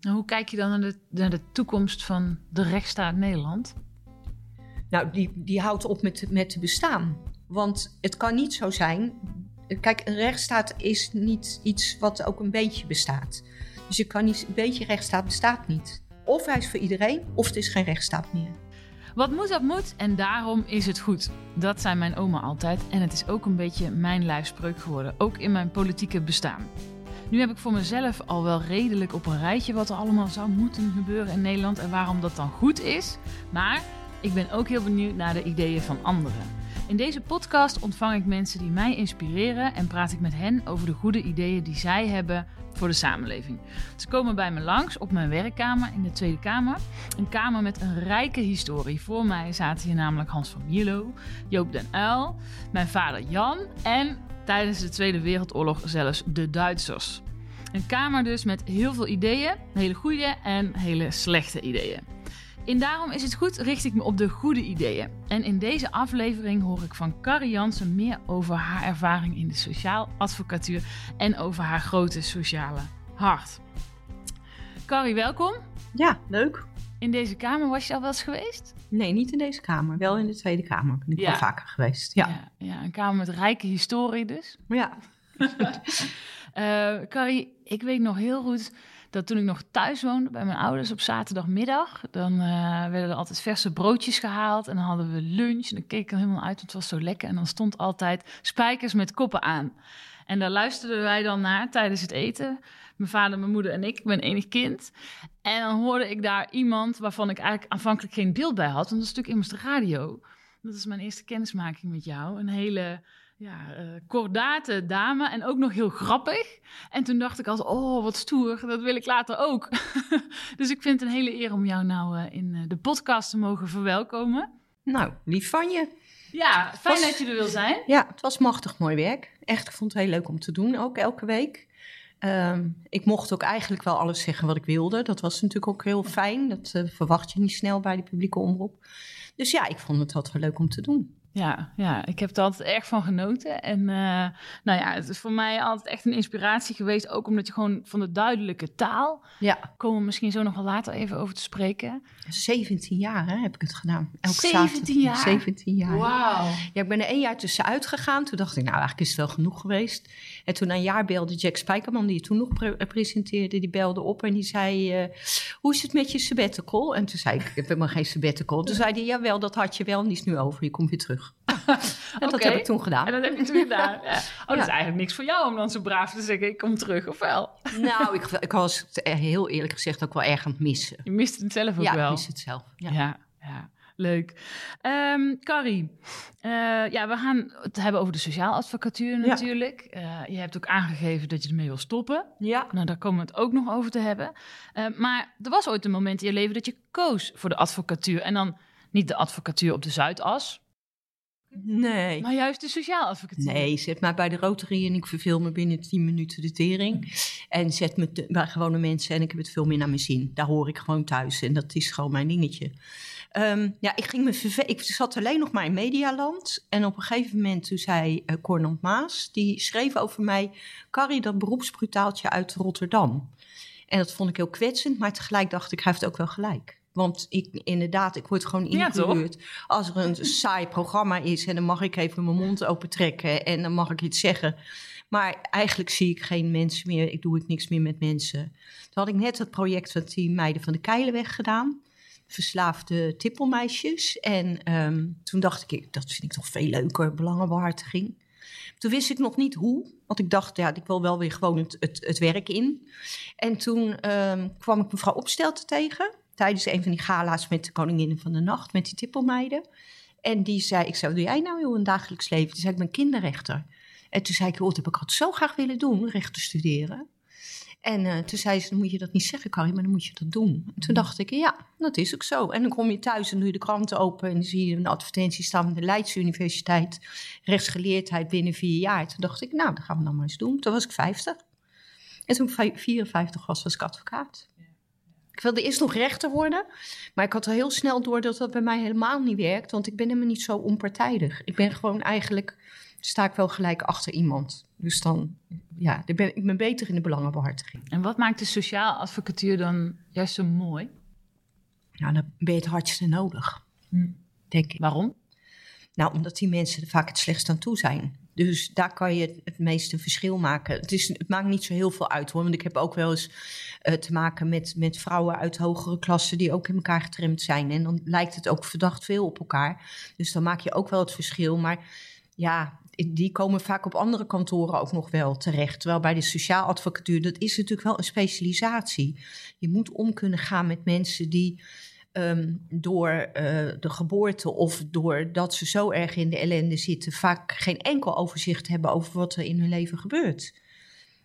Hoe kijk je dan naar de, naar de toekomst van de rechtsstaat Nederland? Nou, die, die houdt op met, met te bestaan. Want het kan niet zo zijn. Kijk, een rechtsstaat is niet iets wat ook een beetje bestaat. Dus je kan niet, een beetje rechtsstaat bestaat niet. Of hij is voor iedereen, of het is geen rechtsstaat meer. Wat moet, dat moet en daarom is het goed. Dat zei mijn oma altijd en het is ook een beetje mijn lijfspreuk geworden, ook in mijn politieke bestaan. Nu heb ik voor mezelf al wel redelijk op een rijtje wat er allemaal zou moeten gebeuren in Nederland en waarom dat dan goed is. Maar ik ben ook heel benieuwd naar de ideeën van anderen. In deze podcast ontvang ik mensen die mij inspireren en praat ik met hen over de goede ideeën die zij hebben voor de samenleving. Ze komen bij me langs op mijn werkkamer in de Tweede Kamer. Een kamer met een rijke historie. Voor mij zaten hier namelijk Hans van Mierlo, Joop den Uyl, mijn vader Jan en tijdens de Tweede Wereldoorlog zelfs de Duitsers. Een kamer dus met heel veel ideeën, hele goede en hele slechte ideeën. In Daarom is het goed richt ik me op de goede ideeën. En in deze aflevering hoor ik van Carrie Jansen meer over haar ervaring in de sociaal advocatuur en over haar grote sociale hart. Carrie, welkom. Ja, leuk. In deze kamer was je al wel eens geweest? Nee, niet in deze kamer. Wel in de Tweede Kamer ben ik Ja. wel vaker geweest. Ja. ja, ja, een kamer met rijke historie dus. ja. Eh Carrie, ik weet nog heel goed dat toen ik nog thuis woonde bij mijn ouders op zaterdagmiddag, dan eh, werden er altijd verse broodjes gehaald en dan hadden we lunch en dan keek ik er helemaal uit, want het was zo lekker. En dan stond altijd spijkers met koppen aan. En daar luisterden wij dan naar tijdens het eten. Mijn vader, mijn moeder en ik. Ik ben enig kind. En dan hoorde ik daar iemand waarvan ik eigenlijk aanvankelijk geen beeld bij had. Want dat is natuurlijk immers de radio. Dat is mijn eerste kennismaking met jou. Een hele ja, eh, kordate dame en ook nog heel grappig. En toen dacht ik altijd, oh, wat stoer, dat wil ik later ook. dus ik vind het een hele eer om jou nou eh, in eh, de podcast te mogen verwelkomen. Nou, lief van je. Ja, fijn Was- dat je er wil zijn. Ja, het was machtig mooi werk. Echt, ik vond het heel leuk om te doen, ook elke week. Ehm, ik mocht ook eigenlijk wel alles zeggen wat ik wilde. Dat was natuurlijk ook heel fijn. Dat verwacht je niet snel bij de publieke omroep. Dus ja, ik vond het altijd wel leuk om te doen. Ja, ja, ik heb er altijd erg van genoten. En eh, nou ja, het is voor mij altijd echt een inspiratie geweest. Ook omdat je gewoon van de duidelijke taal... Ja, komen we misschien zo nog wel later even over te spreken. 17 jaar hè, heb ik het gedaan. Elke 17 zaterdag. jaar? 17 jaar. Wauw. Ja, ik ben er één jaar tussenuit gegaan. Toen dacht ik, nou, eigenlijk is het wel genoeg geweest. En toen na een jaar belde Jack Spijkerman, die je toen nog pre- presenteerde, die belde op en die zei, eh, hoe is het met je sabbatical? En toen zei ik, ik heb helemaal geen sabbatical. Toen zei hij, jawel, dat had je wel en die is nu over, je komt weer terug. en dat heb ik toen gedaan. En dat heb je toen gedaan. Ja. Oh, dat is eigenlijk niks voor jou om dan zo braaf te zeggen: ik kom terug, of wel? Nou, ik, ik was het heel eerlijk gezegd ook wel erg aan het missen. Je mist het zelf ook ja, wel. ik mis het zelf. Ja. Ja, ja, leuk. Ehm Carrie, eh, ja, we gaan het hebben over de sociaal advocatuur Ja. natuurlijk. Eh, je hebt ook aangegeven dat je ermee wil stoppen. ja. Nou, daar komen we het ook nog over te hebben. Eh, maar er was ooit een moment in je leven dat je koos voor de advocatuur. En dan niet de advocatuur op de Zuidas, Nee. maar juist de sociaal advocatuur. Nee, zet mij bij de Rotary en ik verveel me binnen 10 minuten de tering. En zet me te- bij gewone mensen en ik heb het veel meer naar mijn zin. Daar hoor ik gewoon thuis en dat is gewoon mijn dingetje. Ehm, ja, ik, ging me verve- ik zat alleen nog maar in Medialand. En op een gegeven moment toen zei uh, Cornel Maas, die schreef over mij... Carrie, dat beroepsbrutaaltje uit Rotterdam. En dat vond ik heel kwetsend, maar tegelijk dacht ik, hij heeft ook wel gelijk. Want ik, inderdaad, ik word gewoon Ja, ingehuurd als er een saai programma is... en dan mag ik even mijn mond open trekken en dan mag ik iets zeggen... Maar eigenlijk zie ik geen mensen meer. Ik doe ik niks meer met mensen. Toen had ik net het project van die meiden van de Keilenweg gedaan. Verslaafde tippelmeisjes. En ehm, toen dacht ik, dat vind ik toch veel leuker, belangenbehartiging. Toen wist ik nog niet hoe. Want ik dacht, ja, ik wil wel weer gewoon het, het, het werk in. En toen ehm, kwam ik mevrouw Opstelten tegen. Tijdens een van die gala's met de Koninginnen van de Nacht. Met die tippelmeiden. En die zei, ik zei, wat doe jij nou in een dagelijks leven? Toen zei ik, ben kinderrechter. En toen zei ik, dat heb ik altijd zo graag willen doen, rechten studeren. En eh, toen zei ze, dan moet je dat niet zeggen, Carrie, maar dan moet je dat doen. En toen dacht ik, ja, dat is ook zo. En dan kom je thuis en doe je de kranten open... en zie je een advertentie staan van de Leidse Universiteit... rechtsgeleerdheid binnen vier jaar. Toen dacht ik, nou, dat gaan we dan maar eens doen. Toen was ik 50. En toen ik vij- 54 was, was ik advocaat. Ik wilde eerst nog rechter worden, maar ik had al heel snel door dat dat bij mij helemaal niet werkt, want ik ben helemaal niet zo onpartijdig. Ik ben gewoon eigenlijk sta ik wel gelijk achter iemand. Dus dan, ja, ik ben, ik ben beter in de belangenbehartiging. En wat maakt de sociaal advocatuur dan juist zo mooi? Nou, dan ben je het hardste nodig, hm. denk ik. Waarom? Nou, omdat die mensen er vaak het slechtst aan toe zijn. Dus daar kan je het meeste verschil maken. Het, is, het maakt niet zo heel veel uit hoor. Want ik heb ook wel eens uh, te maken met, met vrouwen uit hogere klassen die ook in elkaar getremd zijn. En dan lijkt het ook verdacht veel op elkaar. Dus dan maak je ook wel het verschil. Maar ja, die komen vaak op andere kantoren ook nog wel terecht. Terwijl bij de sociaal advocatuur, dat is natuurlijk wel een specialisatie. Je moet om kunnen gaan met mensen die Ehm, door uh, de geboorte of doordat ze zo erg in de ellende zitten, vaak geen enkel overzicht hebben over wat er in hun leven gebeurt.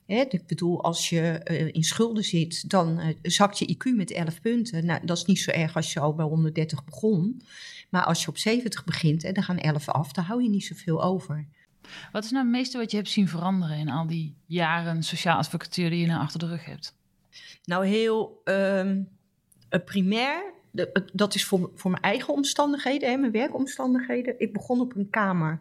Hè, ik bedoel, als je uh, in schulden zit, dan uh, zakt je IQ met 11 punten. Nou, dat is niet zo erg als je al bij 130 begon. Maar als je op 70 begint en dan gaan 11 af, dan hou je niet zoveel over. Wat is nou het meeste wat je hebt zien veranderen in al die jaren sociaal advocatuur die je nou achter de rug hebt? Nou, heel um, primair dat is voor, voor mijn eigen omstandigheden, hè, mijn werkomstandigheden. Ik begon op een kamer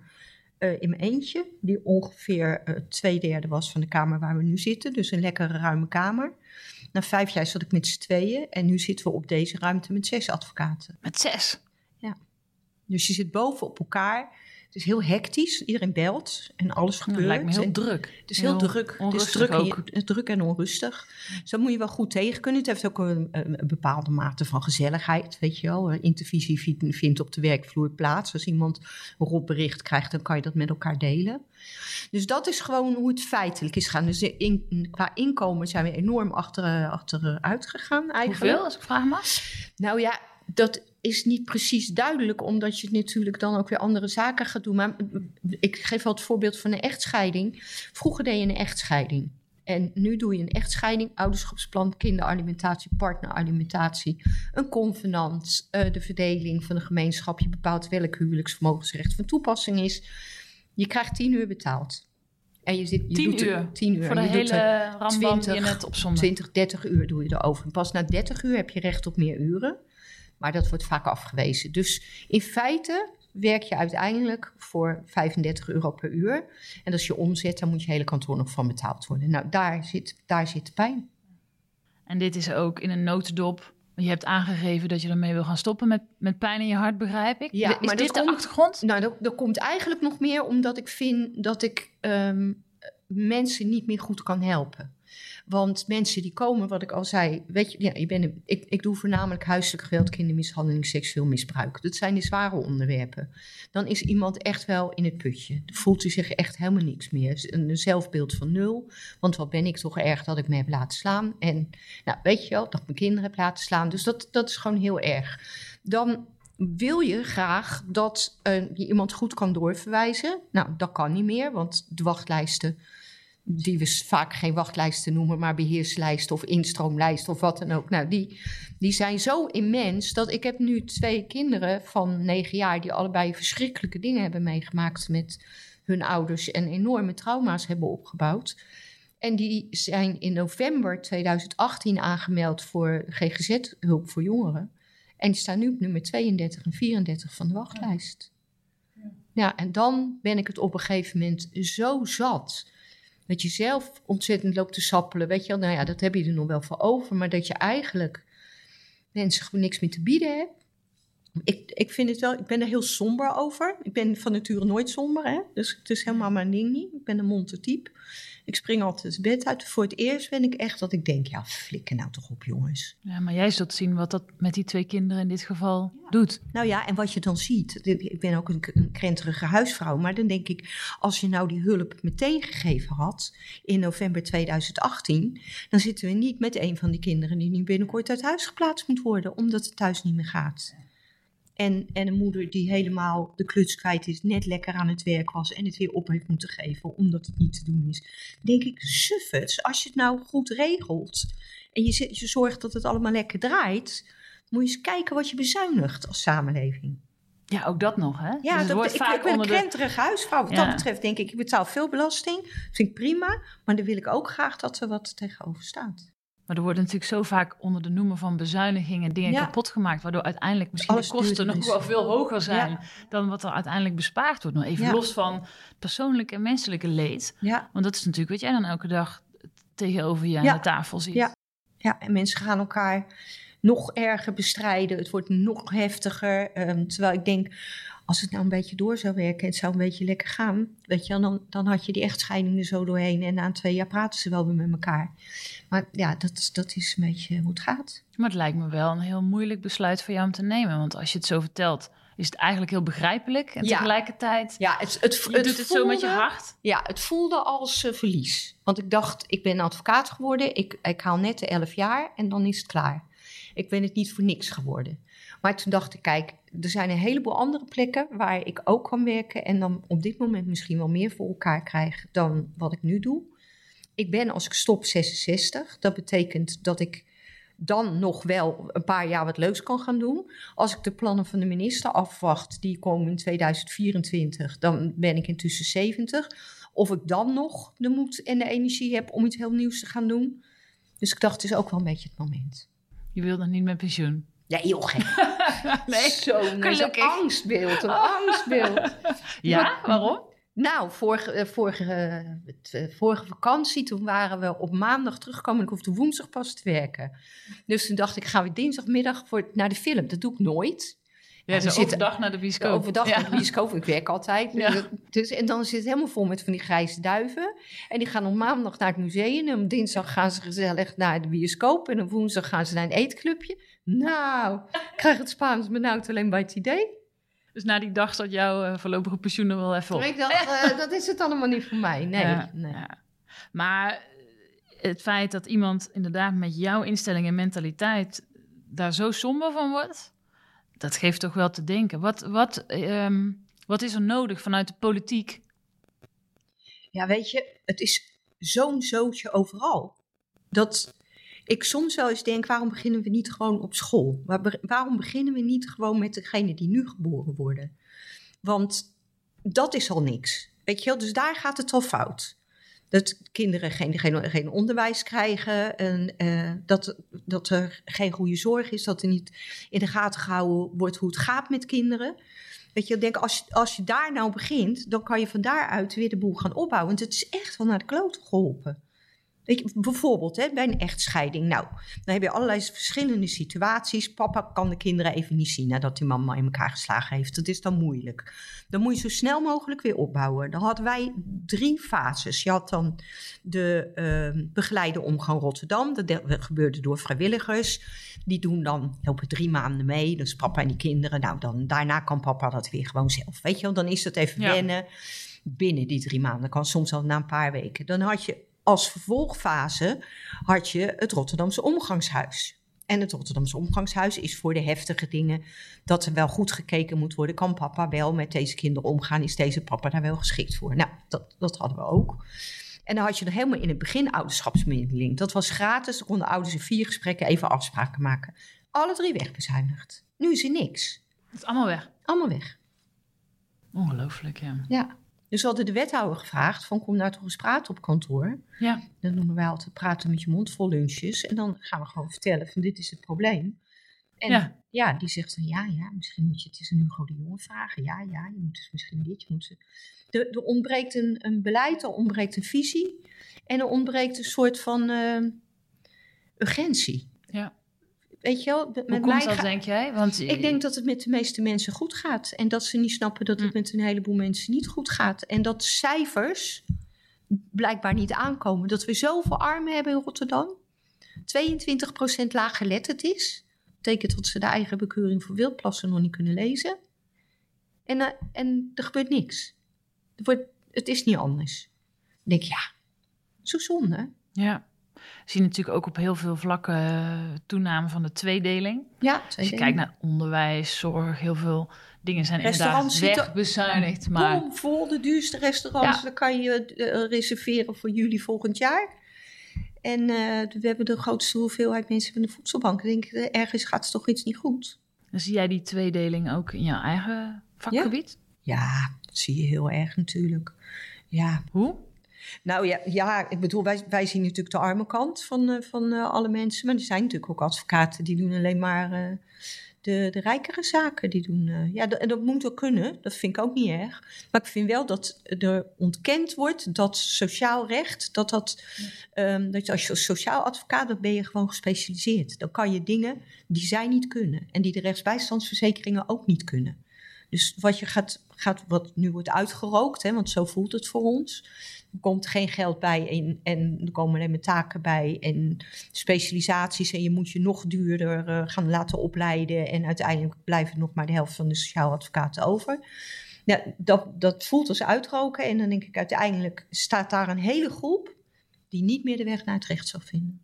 uh, in mijn eentje, die ongeveer uh, twee derde was van de kamer waar we nu zitten. Dus een lekkere ruime kamer. Na vijf jaar zat ik met z'n tweeën en nu zitten we op deze ruimte met zes advocaten. Met zes? Ja. Dus je zit boven op elkaar. Het is heel hectisch. Iedereen belt en alles gebeurt. Het lijkt me heel druk. Het is heel, druk. Het is druk, ook. En, druk en onrustig. Dus dat moet je wel goed tegen kunnen. Het heeft ook een, een, bepaalde mate van gezelligheid. Weet je wel, intervisie vindt op de werkvloer plaats. Als iemand een rotbericht krijgt, dan kan je dat met elkaar delen. Dus dat is gewoon hoe het feitelijk is gaan. Dus in, qua inkomen zijn we enorm achter, achteruit gegaan eigenlijk. Hoeveel, als ik vraag mag? Nou ja, dat is niet precies duidelijk, omdat je natuurlijk dan ook weer andere zaken gaat doen. Maar ik geef wel het voorbeeld van een echtscheiding. Vroeger deed je een echtscheiding. En nu doe je een echtscheiding, ouderschapsplan, kinderalimentatie, partneralimentatie, een convenant, uh, de verdeling van de gemeenschap. Je bepaalt welk huwelijksvermogensrecht van toepassing is. Je krijgt tien uur betaald. En je zit je tien, doet uur. tien uur. Voor de je hele net opzomde. 20, 30 uur doe je erover. En pas na 30 uur heb je recht op meer uren. Maar dat wordt vaak afgewezen. Dus in feite werk je uiteindelijk voor 35 euro per uur. En als je omzet, dan moet je hele kantoor nog van betaald worden. Nou, daar zit, daar zit de pijn. En dit is ook in een notendop. Je hebt aangegeven dat je ermee wil gaan stoppen met, met pijn in je hart, begrijp ik. Ja, is maar dit de achtergrond? Nou, dat, dat, komt eigenlijk nog meer omdat ik vind dat ik um, mensen niet meer goed kan helpen. Want mensen die komen, wat ik al zei, weet je, ja, je bent ik, ik doe voornamelijk huiselijk geweld, kindermishandeling, seksueel misbruik. Dat zijn de zware onderwerpen. Dan is iemand echt wel in het putje. Voelt hij zich echt helemaal niks meer. Een zelfbeeld van nul. Want wat ben ik toch erg dat ik me heb laten slaan. En nou, weet je wel, dat mijn kinderen heb laten slaan. Dus dat, dat is gewoon heel erg. Dan wil je graag dat uh, je iemand goed kan doorverwijzen. Nou, dat kan niet meer, want de wachtlijsten die we vaak geen wachtlijsten noemen, maar beheerslijsten of instroomlijsten of wat dan ook. Nou, die, die zijn zo immens dat ik heb nu twee kinderen van negen jaar die allebei verschrikkelijke dingen hebben meegemaakt met hun ouders en enorme trauma's hebben opgebouwd. En die zijn in november 2018 aangemeld voor GGZ-hulp voor jongeren. En die staan nu op nummer 32 en 34 van de wachtlijst. Ja, en dan ben ik het op een gegeven moment zo zat dat je zelf ontzettend loopt te sappelen. Weet je wel, nou ja, dat heb je er nog wel voor over. Maar dat je eigenlijk mensen gewoon niks meer te bieden hebt. Ik, ik vind het wel, ik ben er heel somber over. Ik ben van nature nooit somber, hè? dus het is helemaal mijn ding niet. Ik ben een montertype. Ik spring altijd het bed uit. Voor het eerst ben ik echt dat ik denk, ja, flikker nou toch op, jongens. Ja, maar jij zult zien wat dat met die twee kinderen in dit geval doet. Nou ja, en wat je dan ziet, ik ben ook een, een krenterige huisvrouw, maar dan denk ik, als je nou die hulp meteen gegeven had in november 2018, dan zitten we niet met een van die kinderen die nu binnenkort uit huis geplaatst moet worden, omdat het thuis niet meer gaat. En, en een moeder die helemaal de kluts kwijt is, net lekker aan het werk was en het weer op heeft moeten geven omdat het niet te doen is. Denk ik, suffers, als je het nou goed regelt en je, je zorgt dat het allemaal lekker draait, moet je eens kijken wat je bezuinigt als samenleving. Ja, ook dat nog, hè? Ja, dus dat, ik, ik, ben een krenterige huisvrouw. Wat dat betreft denk ik, ik betaal veel belasting. vind ik prima. Maar dan wil ik ook graag dat er wat tegenover staat. Maar er worden natuurlijk zo vaak onder de noemer van bezuinigingen dingen Ja. kapot gemaakt, waardoor uiteindelijk misschien Alles de kosten nog wel veel hoger zijn Ja. dan wat er uiteindelijk bespaard wordt. Nou, even Ja. los van persoonlijke en menselijke leed. Want dat is natuurlijk wat jij dan elke dag tegenover je aan de tafel ziet. Ja. ja, en mensen gaan elkaar nog erger bestrijden. Het wordt nog heftiger. Ehm, terwijl ik denk, als het nou een beetje door zou werken en het zou een beetje lekker gaan, weet je, dan, dan had je die echtscheiding er zo doorheen. En na twee jaar praten ze wel weer met elkaar. Maar ja, dat, is- dat is een beetje hoe het gaat. Maar het lijkt me wel een heel moeilijk besluit voor jou om te nemen. Want als je het zo vertelt, is het eigenlijk heel begrijpelijk. En Ja. tegelijkertijd, Ja, het, het, je doet het zo met je voelde- hart. Ja, het voelde als eh, verlies. Want ik dacht, ik ben advocaat geworden. Ik, ik haal net de 11 jaar en dan is het klaar. Ik ben het niet voor niks geworden. Maar toen dacht ik, kijk, er zijn een heleboel andere plekken waar ik ook kan werken. En dan op dit moment misschien wel meer voor elkaar krijg dan wat ik nu doe. Ik ben als ik stop 66. Dat betekent dat ik dan nog wel een paar jaar wat leuks kan gaan doen. Als ik de plannen van de minister afwacht, die komen in 2024, dan ben ik intussen 70. Of ik dan nog de moed en de energie heb om iets heel nieuws te gaan doen. Dus ik dacht, het is ook wel een beetje het moment. Je wilt nog niet met pensioen. Ja, heel gek. Nee. Zo'n angstbeeld, een angstbeeld. Ja, waarom? Nou, vorige, eh, vorige, eh, vorige vakantie, toen waren we op maandag teruggekomen en ik hoefde woensdag pas te werken. Dus toen dacht ik, gaan we dinsdagmiddag voor, naar de film. Dat doe ik nooit. Ja, zo zitten- overdag naar de bioscoop. Overdag ja. naar de bioscoop, ik werk altijd. Ja. Dus, en dan zit het helemaal vol met van die grijze duiven. En die gaan op maandag naar het museum. En op dinsdag gaan ze gezellig naar de bioscoop. En op woensdag gaan ze naar een eetclubje. Nou, ik krijg het Spaans benauwd alleen bij het idee. Dus na die dag zat jouw eh, voorlopige pensioen er wel even op. Maar ik dacht, eh, dat is het allemaal niet voor mij. Nee, Ja, nee. Maar eh, het feit dat iemand inderdaad met jouw instelling en mentaliteit daar zo somber van wordt, dat geeft toch wel te denken. Wat, wat, ehm, wat is er nodig vanuit de politiek? Ja, weet je, het is zo'n zootje overal. Dat ik soms wel eens denk, waarom beginnen we niet gewoon op school? Waarom beginnen we niet gewoon met degene die nu geboren worden? Want dat is al niks. Weet je dus daar gaat het al fout. Dat kinderen geen, geen, geen onderwijs krijgen, en, eh, dat, dat er geen goede zorg is, dat er niet in de gaten gehouden wordt hoe het gaat met kinderen. Weet je, denk, als, als je daar nou begint, dan kan je van daaruit weer de boel gaan opbouwen. Want het is echt wel naar de kloten geholpen. Weet je, bijvoorbeeld hè, bij een echtscheiding. Nou, dan heb je allerlei verschillende situaties. Papa kan de kinderen even niet zien nadat die mama in elkaar geslagen heeft. Dat is dan moeilijk. Dan moet je zo snel mogelijk weer opbouwen. Dan hadden wij drie fases. Je had dan de eh, begeleide omgang Rotterdam. Dat de- gebeurde door vrijwilligers. Die doen dan, helpen drie maanden mee. Dus papa en die kinderen. Nou, dan, daarna kan papa dat weer gewoon zelf. Weet je wel, dan is dat even Ja. wennen. Binnen die drie maanden. Kan soms al na een paar weken. Dan had je als vervolgfase had je het Rotterdamse omgangshuis. En het Rotterdamse omgangshuis is voor de heftige dingen dat er wel goed gekeken moet worden. Kan papa wel met deze kinderen omgaan? Is deze papa daar wel geschikt voor? Nou, dat, dat hadden we ook. En dan had je er helemaal in het begin ouderschapsmiddeling. Dat was gratis. Dan konden ouders in vier gesprekken even afspraken maken. Alle drie wegbezuinigd. Nu is er niks. Het is allemaal weg. Allemaal weg. Ongelooflijk, ja. Ja. Dus we hadden de wethouder gevraagd van kom nou toch eens praten op kantoor. Ja, Dat noemen wij altijd praten met je mond vol lunches. En dan gaan we gewoon vertellen van dit is het probleem. En Ja. ja, die zegt dan ja, ja, misschien moet je het eens aan Hugo de Jonge vragen. Ja, ja, je moet dus misschien dit, je moet... ze- Er, er ontbreekt een, een beleid, er ontbreekt een visie. En er ontbreekt een soort van eh, urgentie. ja. Weet je wel, met Hoe mij komt dat, ga- denk jij? Want ik denk dat het met de meeste mensen goed gaat. En dat ze niet snappen dat het Mm. met een heleboel mensen niet goed gaat. En dat cijfers blijkbaar niet aankomen. Dat we zoveel armen hebben in Rotterdam. 22% laaggeletterd is. Dat betekent dat ze de eigen bekeuring voor wildplassen nog niet kunnen lezen. En, eh, en er gebeurt niks. Er wordt, het is niet anders. Dan denk ik, ja, zo zonde. Ja. We zien natuurlijk ook op heel veel vlakken eh, toename van de tweedeling. Ja, Als je kijkt naar onderwijs, zorg, heel veel dingen zijn inderdaad wegbezuinigd. Maar vol de duurste restaurants. Ja. Dan kan je eh, reserveren voor juli volgend jaar. En eh, we hebben de grootste hoeveelheid mensen van de voedselbank. Ik denk, ergens gaat toch iets niet goed. dan zie jij die tweedeling ook in jouw eigen vakgebied? Ja, dat zie je heel erg natuurlijk. Ja, Hoe? Nou ja, ja ik bedoel, wij, wij zien natuurlijk de arme kant van, uh, van uh, alle mensen. Maar er zijn natuurlijk ook advocaten die doen alleen maar uh, de, de rijkere zaken. Die doen, ja, en dat moet wel kunnen. Dat vind ik ook niet erg. Maar ik vind wel dat er ontkend wordt dat sociaal recht, dat dat, ja. um, dat je als je sociaal advocaat bent, ben je gewoon gespecialiseerd. Dan kan je dingen die zij niet kunnen. En die de rechtsbijstandsverzekeringen ook niet kunnen. Dus wat je gaat, gaat wat nu wordt uitgerookt, hè, want zo voelt het voor ons. Er komt geen geld bij en, en er komen alleen maar taken bij en specialisaties. En je moet je nog duurder uh, gaan laten opleiden. En uiteindelijk blijft nog maar de helft van de sociaal advocaten over. Ja, dat, dat voelt als uitroken. En dan denk ik uiteindelijk staat daar een hele groep die niet meer de weg naar het recht zal vinden.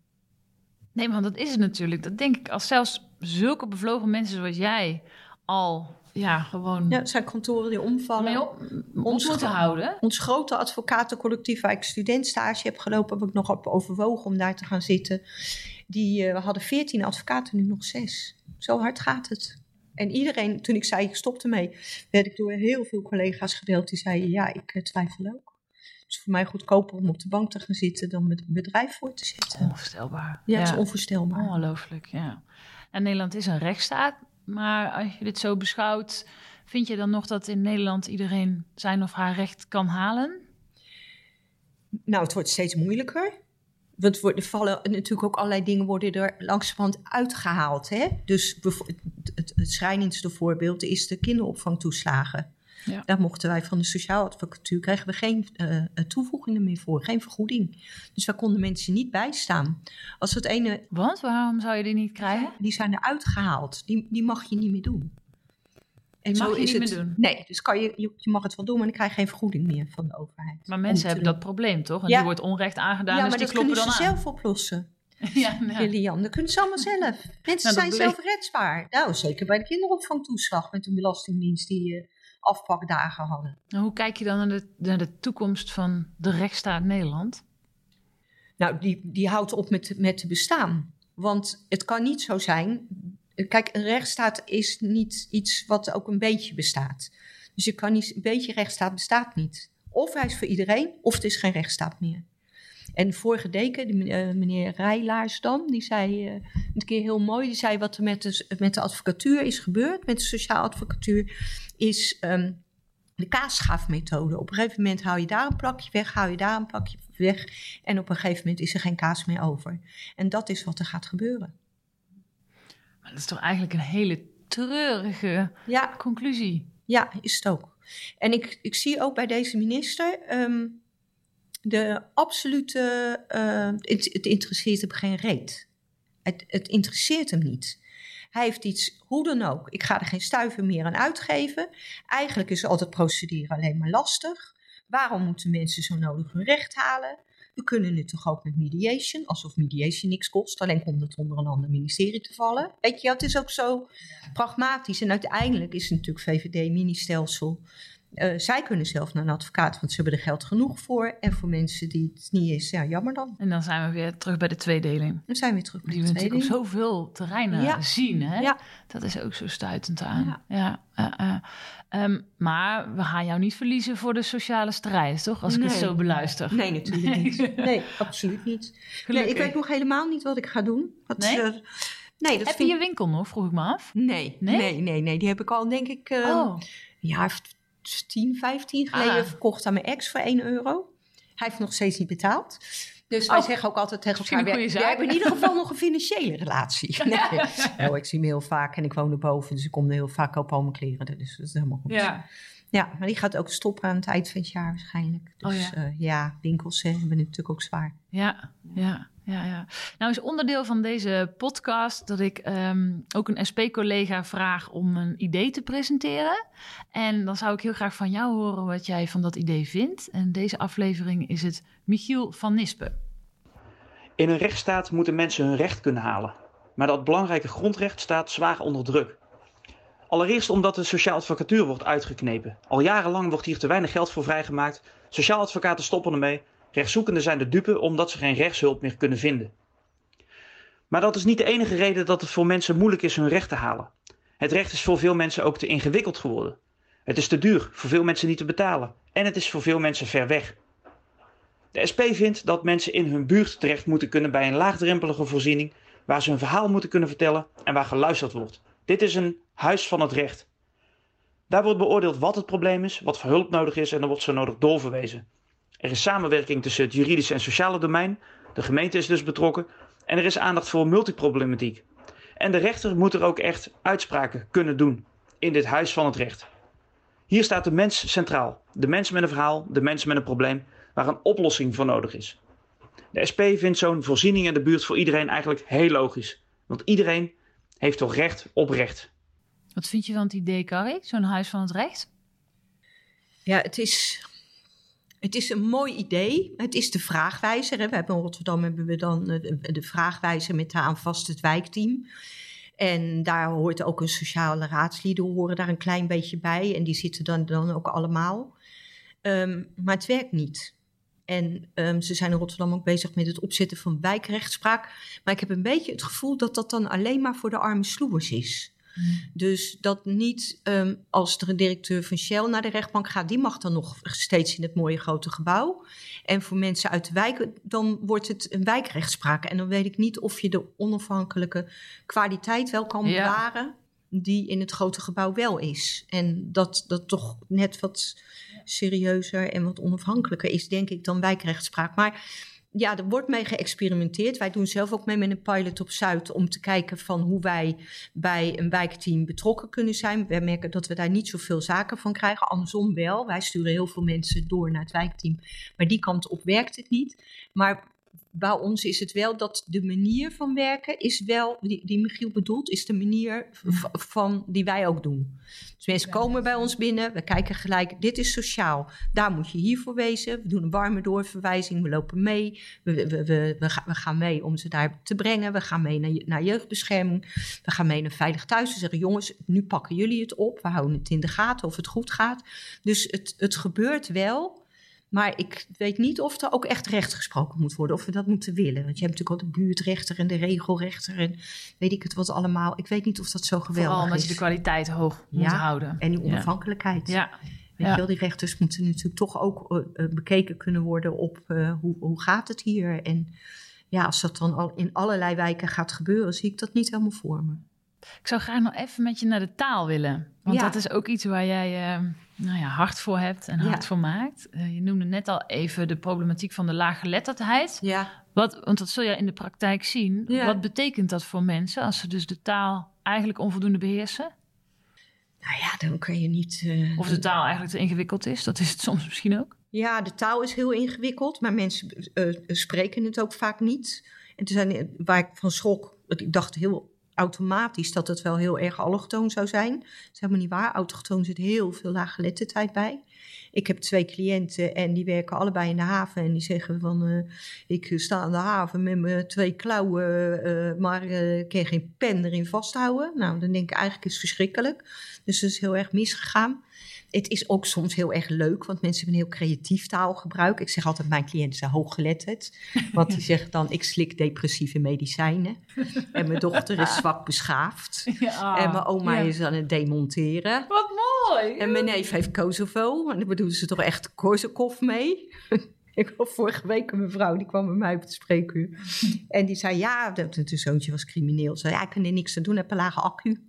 Nee, want dat is het natuurlijk. Dat denk ik als zelfs zulke bevlogen mensen zoals jij al ja, gewoon. Ja, het zijn kantoren die omvallen. Op, ons moeten houden. Ons grote advocatencollectief waar ik studentstage heb gelopen, heb ik nog op overwogen om daar te gaan zitten. Die, uh, we hadden veertien advocaten, nu nog zes. Zo hard gaat het. En iedereen, toen ik zei ik stopte mee, werd ik door heel veel collega's gedeeld die zeiden: Ja, ik uh, twijfel ook. Het is voor mij goedkoper om op de bank te gaan zitten dan met een bedrijf voor te zitten. Onvoorstelbaar. Ja, het is onvoorstelbaar. Ongelooflijk, ja. En Nederland is een rechtsstaat, maar als je dit zo beschouwt, vind je dan nog dat in Nederland iedereen zijn of haar recht kan halen? Nou, het wordt steeds moeilijker. Want er vallen natuurlijk ook allerlei dingen worden er langzamerhand uitgehaald. Hè? Dus het, het schrijnendste voorbeeld is de kinderopvangtoeslagen. Ja. Daar mochten wij van de sociaal advocatuur, kregen we geen uh, toevoegingen meer voor, geen vergoeding. Dus daar konden mensen niet bij staan. Als het ene, Want waarom zou je die niet krijgen? Die zijn eruit gehaald. Die, die mag je niet meer doen. En mag zo je is niet het, meer doen? Nee, dus kan je, je mag het wel doen, maar dan krijg je geen vergoeding meer van de overheid. Maar mensen hebben dat probleem toch? En ja. die wordt onrecht aangedaan, ja, dus maar die dat kloppen kunnen dan ze aan. zelf oplossen. Ja, ja. Lilian, dat kunnen ze allemaal zelf. Mensen Nou, zijn dat zelf. Nou, zeker bij de kinderopvangtoeslag met de Belastingdienst die uh, afpakdagen hadden. Hoe kijk je dan naar de, naar de toekomst van de rechtsstaat Nederland? Nou, die, die houdt op met, met te bestaan. Want het kan niet zo zijn. Kijk, een rechtsstaat is niet iets wat ook een beetje bestaat. Dus je kan niet, een beetje rechtsstaat bestaat niet. Of hij is voor iedereen, of het is geen rechtsstaat meer. En vorige deken, die, uh, meneer Rijlaarsdam, die zei uh, een keer heel mooi, die zei wat er met de, met de advocatuur is gebeurd, met de sociaal advocatuur, is um, de kaasschaafmethode. Op een gegeven moment hou je daar een plakje weg, hou je daar een plakje weg en op een gegeven moment is er geen kaas meer over. En dat is wat er gaat gebeuren. Maar dat is toch eigenlijk een hele treurige Ja, conclusie. ja is het ook. En ik, ik zie ook bij deze minister um, de absolute. Uh, het, het interesseert hem geen reet. Het, het interesseert hem niet. Hij heeft iets, hoe dan ook. Ik ga er geen stuiver meer aan uitgeven. Eigenlijk is altijd procederen alleen maar lastig. Waarom moeten mensen zo nodig hun recht halen? We kunnen het toch ook met mediation, alsof mediation niks kost. Alleen komt het onder een ander ministerie te vallen. Weet je, het is ook zo pragmatisch. En uiteindelijk is het natuurlijk VVD-ministelsel. Uh, zij kunnen zelf naar een advocaat, want ze hebben er geld genoeg voor. En voor mensen die het niet is, ja, jammer dan. En dan zijn we weer terug bij de tweedeling. Dan zijn we weer terug bij Die de we natuurlijk op tweedeling. zoveel terreinen Ja. zien. Hè? Ja. Dat is ook zo stuitend aan. Ja. Ja. eh, eh. Ehm, maar we gaan jou niet verliezen voor de sociale strijd, toch? Als ik het zo beluister. Nee, natuurlijk niet. Nee, absoluut niet. Nee, ik weet nog helemaal niet wat ik ga doen. Wat, Nee? eh, nee, dat Heb vind je je winkel nog, vroeg ik me af. Nee, Nee? nee, nee, Die heb ik al, denk ik, eh, oh, een jaar 10, 15 geleden Ah. verkocht aan mijn ex voor 1 euro. Hij heeft nog steeds niet betaald. Dus wij Oh. zeggen ook altijd tegen elkaar... wij- hebben in ieder geval nog een financiële relatie. Nee. Oh, ik zie hem heel vaak en ik woon erboven. Dus ik kom er heel vaak op al mijn kleren. Dus dat is helemaal goed. ja. Ja, maar die gaat ook stoppen aan het eind van het jaar waarschijnlijk. Dus Oh ja, ja. ja winkels hè, hebben natuurlijk ook zwaar. Ja, ja, ja, ja. Nou is onderdeel van deze podcast dat ik ehm, ook een SP-collega vraag om een idee te presenteren. En dan zou ik heel graag van jou horen wat jij van dat idee vindt. En deze aflevering is het Michiel van Nispen. In een rechtsstaat moeten mensen hun recht kunnen halen. Maar dat belangrijke grondrecht staat zwaar onder druk. Allereerst omdat de sociaal advocatuur wordt uitgeknepen. Al jarenlang wordt hier te weinig geld voor vrijgemaakt. Sociaal advocaten stoppen ermee. Rechtszoekenden zijn de dupe omdat ze geen rechtshulp meer kunnen vinden. Maar dat is niet de enige reden dat het voor mensen moeilijk is hun recht te halen. Het recht is voor veel mensen ook te ingewikkeld geworden. Het is te duur, voor veel mensen niet te betalen. En het is voor veel mensen ver weg. De SP vindt dat mensen in hun buurt terecht moeten kunnen bij een laagdrempelige voorziening, waar ze hun verhaal moeten kunnen vertellen en waar geluisterd wordt. Dit is een huis van het recht. Daar wordt beoordeeld wat het probleem is, wat voor hulp nodig is en dan wordt zo nodig doorverwezen. Er is samenwerking tussen het juridische en sociale domein, de gemeente is dus betrokken en er is aandacht voor multiproblematiek. En de rechter moet er ook echt uitspraken kunnen doen in dit huis van het recht. Hier staat de mens centraal. De mens met een verhaal, de mens met een probleem waar een oplossing voor nodig is. De SP vindt zo'n voorziening in de buurt voor iedereen eigenlijk heel logisch. Want iedereen heeft toch recht op recht. Wat vind je van het idee, Carrie? Zo'n huis van het recht? Ja, het is, het is een mooi idee. Het is de vraagwijzer. We hebben in Rotterdam hebben we dan de, de vraagwijzer met aan vast het wijkteam. En daar hoort ook een sociale raadslieden horen daar een klein beetje bij. En die zitten dan, dan ook allemaal. Um, maar het werkt niet. En um, ze zijn in Rotterdam ook bezig met het opzetten van wijkrechtspraak. Maar ik heb een beetje het gevoel dat dat dan alleen maar voor de arme sloebers is. Dus dat niet um, als er een directeur van Shell naar de rechtbank gaat, die mag dan nog steeds in het mooie grote gebouw. En voor mensen uit de wijk, dan wordt het een wijkrechtspraak. En dan weet ik niet of je de onafhankelijke kwaliteit wel kan bewaren, ja. die in het grote gebouw wel is. En dat dat toch net wat serieuzer en wat onafhankelijker is, denk ik, dan wijkrechtspraak. Maar ja, er wordt mee geëxperimenteerd. Wij doen zelf ook mee met een pilot op Zuid om te kijken van hoe wij bij een wijkteam betrokken kunnen zijn. We merken dat we daar niet zoveel zaken van krijgen. Andersom wel. Wij sturen heel veel mensen door naar het wijkteam. Maar die kant op werkt het niet. Maar bij ons is het wel dat de manier van werken is wel, die, die Michiel bedoelt, is de manier van die wij ook doen. Dus mensen komen bij ons binnen, we kijken gelijk, dit is sociaal, daar moet je hiervoor wezen. We doen een warme doorverwijzing, we lopen mee, we, we, we, we, gaan mee om ze daar te brengen, we gaan mee naar, naar jeugdbescherming, we gaan mee naar Veilig Thuis. We zeggen, jongens, nu pakken jullie het op, we houden het in de gaten of het goed gaat. Dus het, het gebeurt wel. Maar ik weet niet of er ook echt recht gesproken moet worden, of we dat moeten willen. Want je hebt natuurlijk ook de buurtrechter en de regelrechter en weet ik het wat allemaal. Ik weet niet of dat zo geweldig Vooral omdat is. je de kwaliteit hoog moet ja, houden. En die onafhankelijkheid. Ja. Weet Ja. je wel, die rechters moeten natuurlijk toch ook uh, uh, bekeken kunnen worden op uh, hoe, hoe gaat het hier. En ja, als dat dan al in allerlei wijken gaat gebeuren, zie ik dat niet helemaal voor me. Ik zou graag nog even met je naar de taal willen. Want Ja. dat is ook iets waar jij eh, nou ja, hard voor hebt en hard Ja. voor maakt. Eh, je noemde net al even de problematiek van de laaggeletterdheid. Ja, Wat, want dat zul je in de praktijk zien. Ja. Wat betekent dat voor mensen als ze dus de taal eigenlijk onvoldoende beheersen? nou ja, dan kun je niet. uh, Of de taal eigenlijk te ingewikkeld is? Dat is het soms misschien ook. Ja, de taal is heel ingewikkeld, maar mensen uh, spreken het ook vaak niet. En toen zijn, waar ik van schrok, ik dacht heel automatisch dat het wel heel erg allochtoon zou zijn. Dat is helemaal niet waar. Autochtoon zit heel veel laaggeletterdheid bij. Ik heb twee cliënten en die werken allebei in de haven. En die zeggen van, uh, ik sta aan de haven met mijn twee klauwen, uh, maar uh, ik kan geen pen erin vasthouden. Nou, dan denk ik eigenlijk is het verschrikkelijk. Dus dat is heel erg misgegaan. Het is ook soms heel erg leuk, want mensen hebben een heel creatief taalgebruik. Ik zeg altijd, mijn cliënten zijn hooggeletterd. Want die zeggen dan, ik slik depressieve medicijnen. En mijn dochter is zwak beschaafd. Ja. En mijn oma Ja. is aan het demonteren. Wat mooi! En mijn neef heeft Kosovo. En daar bedoelen ze toch echt Korsakov mee. Ik had vorige week een mevrouw, die kwam bij mij op het spreekuur. En die zei, ja, dat het zoontje was crimineel. Ze zei, ja, ik kan er niks aan doen, ik heb een lage accu.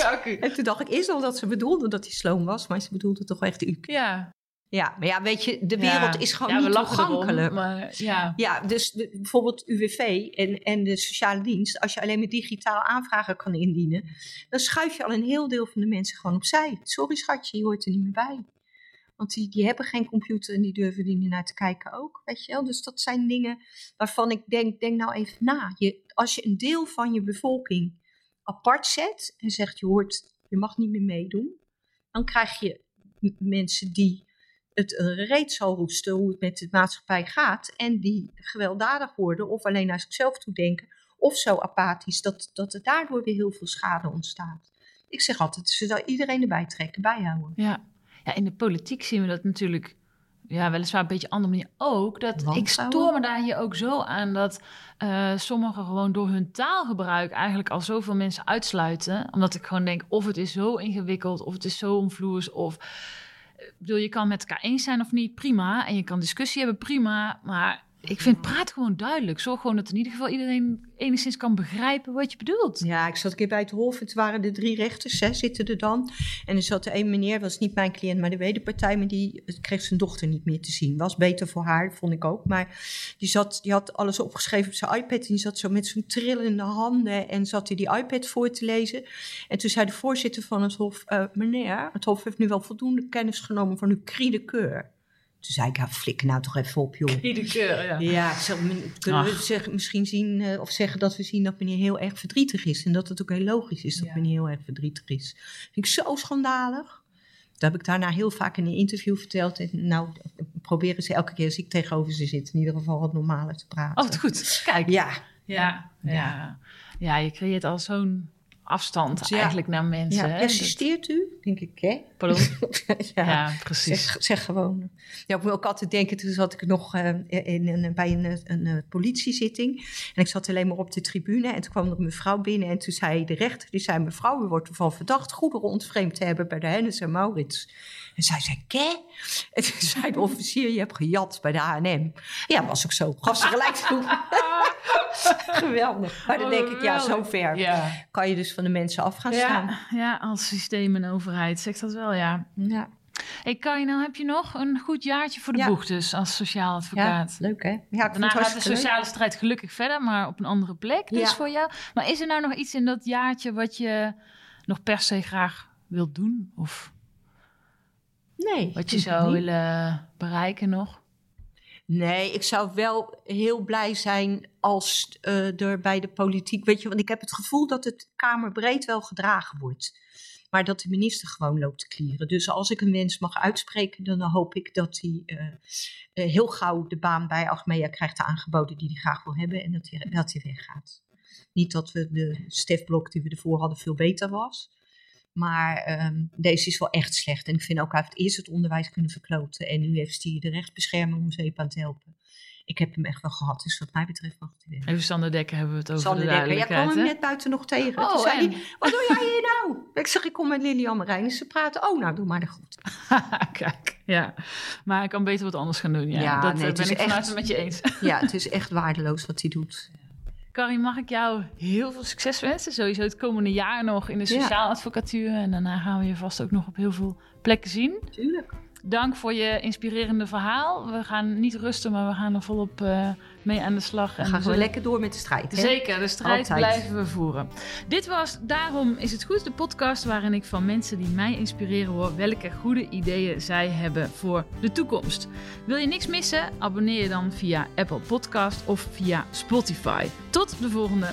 Accu. En toen dacht ik eerst al dat ze bedoelde dat hij sloom was, maar ze bedoelde toch echt U. Ja. Ja, maar ja, weet je, de wereld Ja. is gewoon ja, niet erom, toegankelijk. maar ja. Ja, dus de- bijvoorbeeld UWV en, en de sociale dienst, als je alleen maar digitaal aanvragen kan indienen, dan schuif je al een heel deel van de mensen gewoon opzij. Sorry schatje, je hoort er niet meer bij. Want die, die hebben geen computer en die durven er niet naar te kijken ook, weet je wel. Dus dat zijn dingen waarvan ik denk, denk nou even na. Je, als je een deel van je bevolking apart zet en zegt, je hoort, je mag niet meer meedoen, dan krijg je mensen die het reet zal roesten hoe het met de maatschappij gaat. En die gewelddadig worden of alleen naar zichzelf toe denken. Of zo apathisch dat, dat er daardoor weer heel veel schade ontstaat. Ik zeg altijd, ze zou iedereen erbij trekken, bijhouden. Ja. ja, in de politiek zien we dat natuurlijk ja, weliswaar een beetje andere manier ook. Dat ik stoor me daar hier ook zo aan dat eh, sommigen gewoon door hun taalgebruik eigenlijk al zoveel mensen uitsluiten. Omdat ik gewoon denk, of het is zo ingewikkeld, of het is zo omvloers, of ik bedoel, je kan met elkaar eens zijn of niet, prima. En je kan discussie hebben, prima. Maar ik vind praat gewoon duidelijk. Zorg gewoon dat in ieder geval iedereen enigszins kan begrijpen wat je bedoelt. Ja, ik zat een keer bij het Hof. Het waren de drie rechters, hè, zitten er dan. En er zat er een meneer, was niet mijn cliënt, maar de wederpartij. Maar die kreeg zijn dochter niet meer te zien. Was beter voor haar, vond ik ook. Maar die, zat, die had alles opgeschreven op zijn iPad. En die zat zo met zijn trillende handen. En zat hij die iPad voor te lezen. En toen zei de voorzitter van het Hof: uh, Meneer, het Hof heeft nu wel voldoende kennis genomen van uw kriedekeur. Toen zei ik, ja, flikker nou toch even op, joh. Iedere keer, ja. Ja, zo, kunnen we zeg, misschien zien, uh, of zeggen dat we zien dat meneer heel erg verdrietig is. En dat het ook heel logisch is dat ja. meneer heel erg verdrietig is. Vind ik zo schandalig. Dat heb ik daarna heel vaak in een interview verteld. En nou, proberen ze elke keer als ik tegenover ze zit, in ieder geval wat normaler te praten. Oh, goed. Kijk. Ja. Ja, ja. ja. ja je creëert al zo'n afstand ja. eigenlijk naar mensen. Ja, persisteert u? Denk ik, hè? Pardon? ja, ja, precies. Zeg, zeg, gewoon. Ja, ik wil ook altijd denken, toen zat ik nog uh, in, in, bij een, een, een, politiezitting. En ik zat alleen maar op de tribune. En toen kwam er een mevrouw binnen. En toen zei de rechter, die zei, mevrouw, u wordt ervan verdacht goederen ontvreemd te hebben bij de Hennis en Maurits. En zij zei, ké? En toen zei de officier, je hebt gejat bij de H&M. Ja, was ook zo. Gaf ze gelijk toe. Geweldig. Maar dan denk ik, ja, zover ja. kan je dus van de mensen af gaan staan. Ja, ja, als systeem en overheid zegt dat wel, ja. Ja. Hey Karin, nou heb je nog een goed jaartje voor de Ja. boeg dus als sociaal advocaat. Ja, leuk hè? Ja, ik Daarna gaat de leuk. sociale strijd gelukkig verder, maar op een andere plek dus Ja. voor jou. Maar is er nou nog iets in dat jaartje wat je nog per se graag wilt doen? Of Nee. wat je zou niet. willen bereiken nog? Nee, ik zou wel heel blij zijn als eh, er bij de politiek, weet je, want ik heb het gevoel dat het kamerbreed wel gedragen wordt. Maar dat de minister gewoon loopt te klieren. Dus als ik een wens mag uitspreken, dan hoop ik dat hij eh, eh, heel gauw de baan bij Achmea krijgt aangeboden die hij graag wil hebben en dat hij, dat hij weggaat. Niet dat we de stefblok die we ervoor hadden veel beter was. Maar ehm, deze is wel echt slecht. En ik vind ook, hij heeft eerst het onderwijs kunnen verkloten. En nu heeft hij de rechtsbescherming om zeep aan te helpen. Ik heb hem echt wel gehad. Dus wat mij betreft mag hij weer. Even Sander Dekker hebben we het over Sander de Dekker, jij kwam hem net buiten nog tegen. Oh, Toen zei hij, wat doe jij hier nou? Ik zeg, ik kom met Lilian Marijnissen ze praten. Oh, nou, doe maar de goed. Kijk, ja. Maar ik kan beter wat anders gaan doen. Ja, Ja, dat nee, eh, het ben is ik vanuit echt- het met je eens. Ja, het is echt waardeloos wat hij doet. Karin, mag ik jou heel veel succes wensen? Sowieso het komende jaar nog in de sociaal advocatuur. En daarna gaan we je vast ook nog op heel veel plekken zien. Tuurlijk. Dank voor je inspirerende verhaal. We gaan niet rusten, maar we gaan er volop eh, mee aan de slag. We En gaan we gewoon zullen- lekker door met de strijd. Hè? Zeker, de strijd Altijd. blijven we voeren. Dit was Daarom is het goed, de podcast waarin ik van mensen die mij inspireren hoor welke goede ideeën zij hebben voor de toekomst. Wil je niks missen? Abonneer je dan via Apple Podcast of via Spotify. Tot de volgende.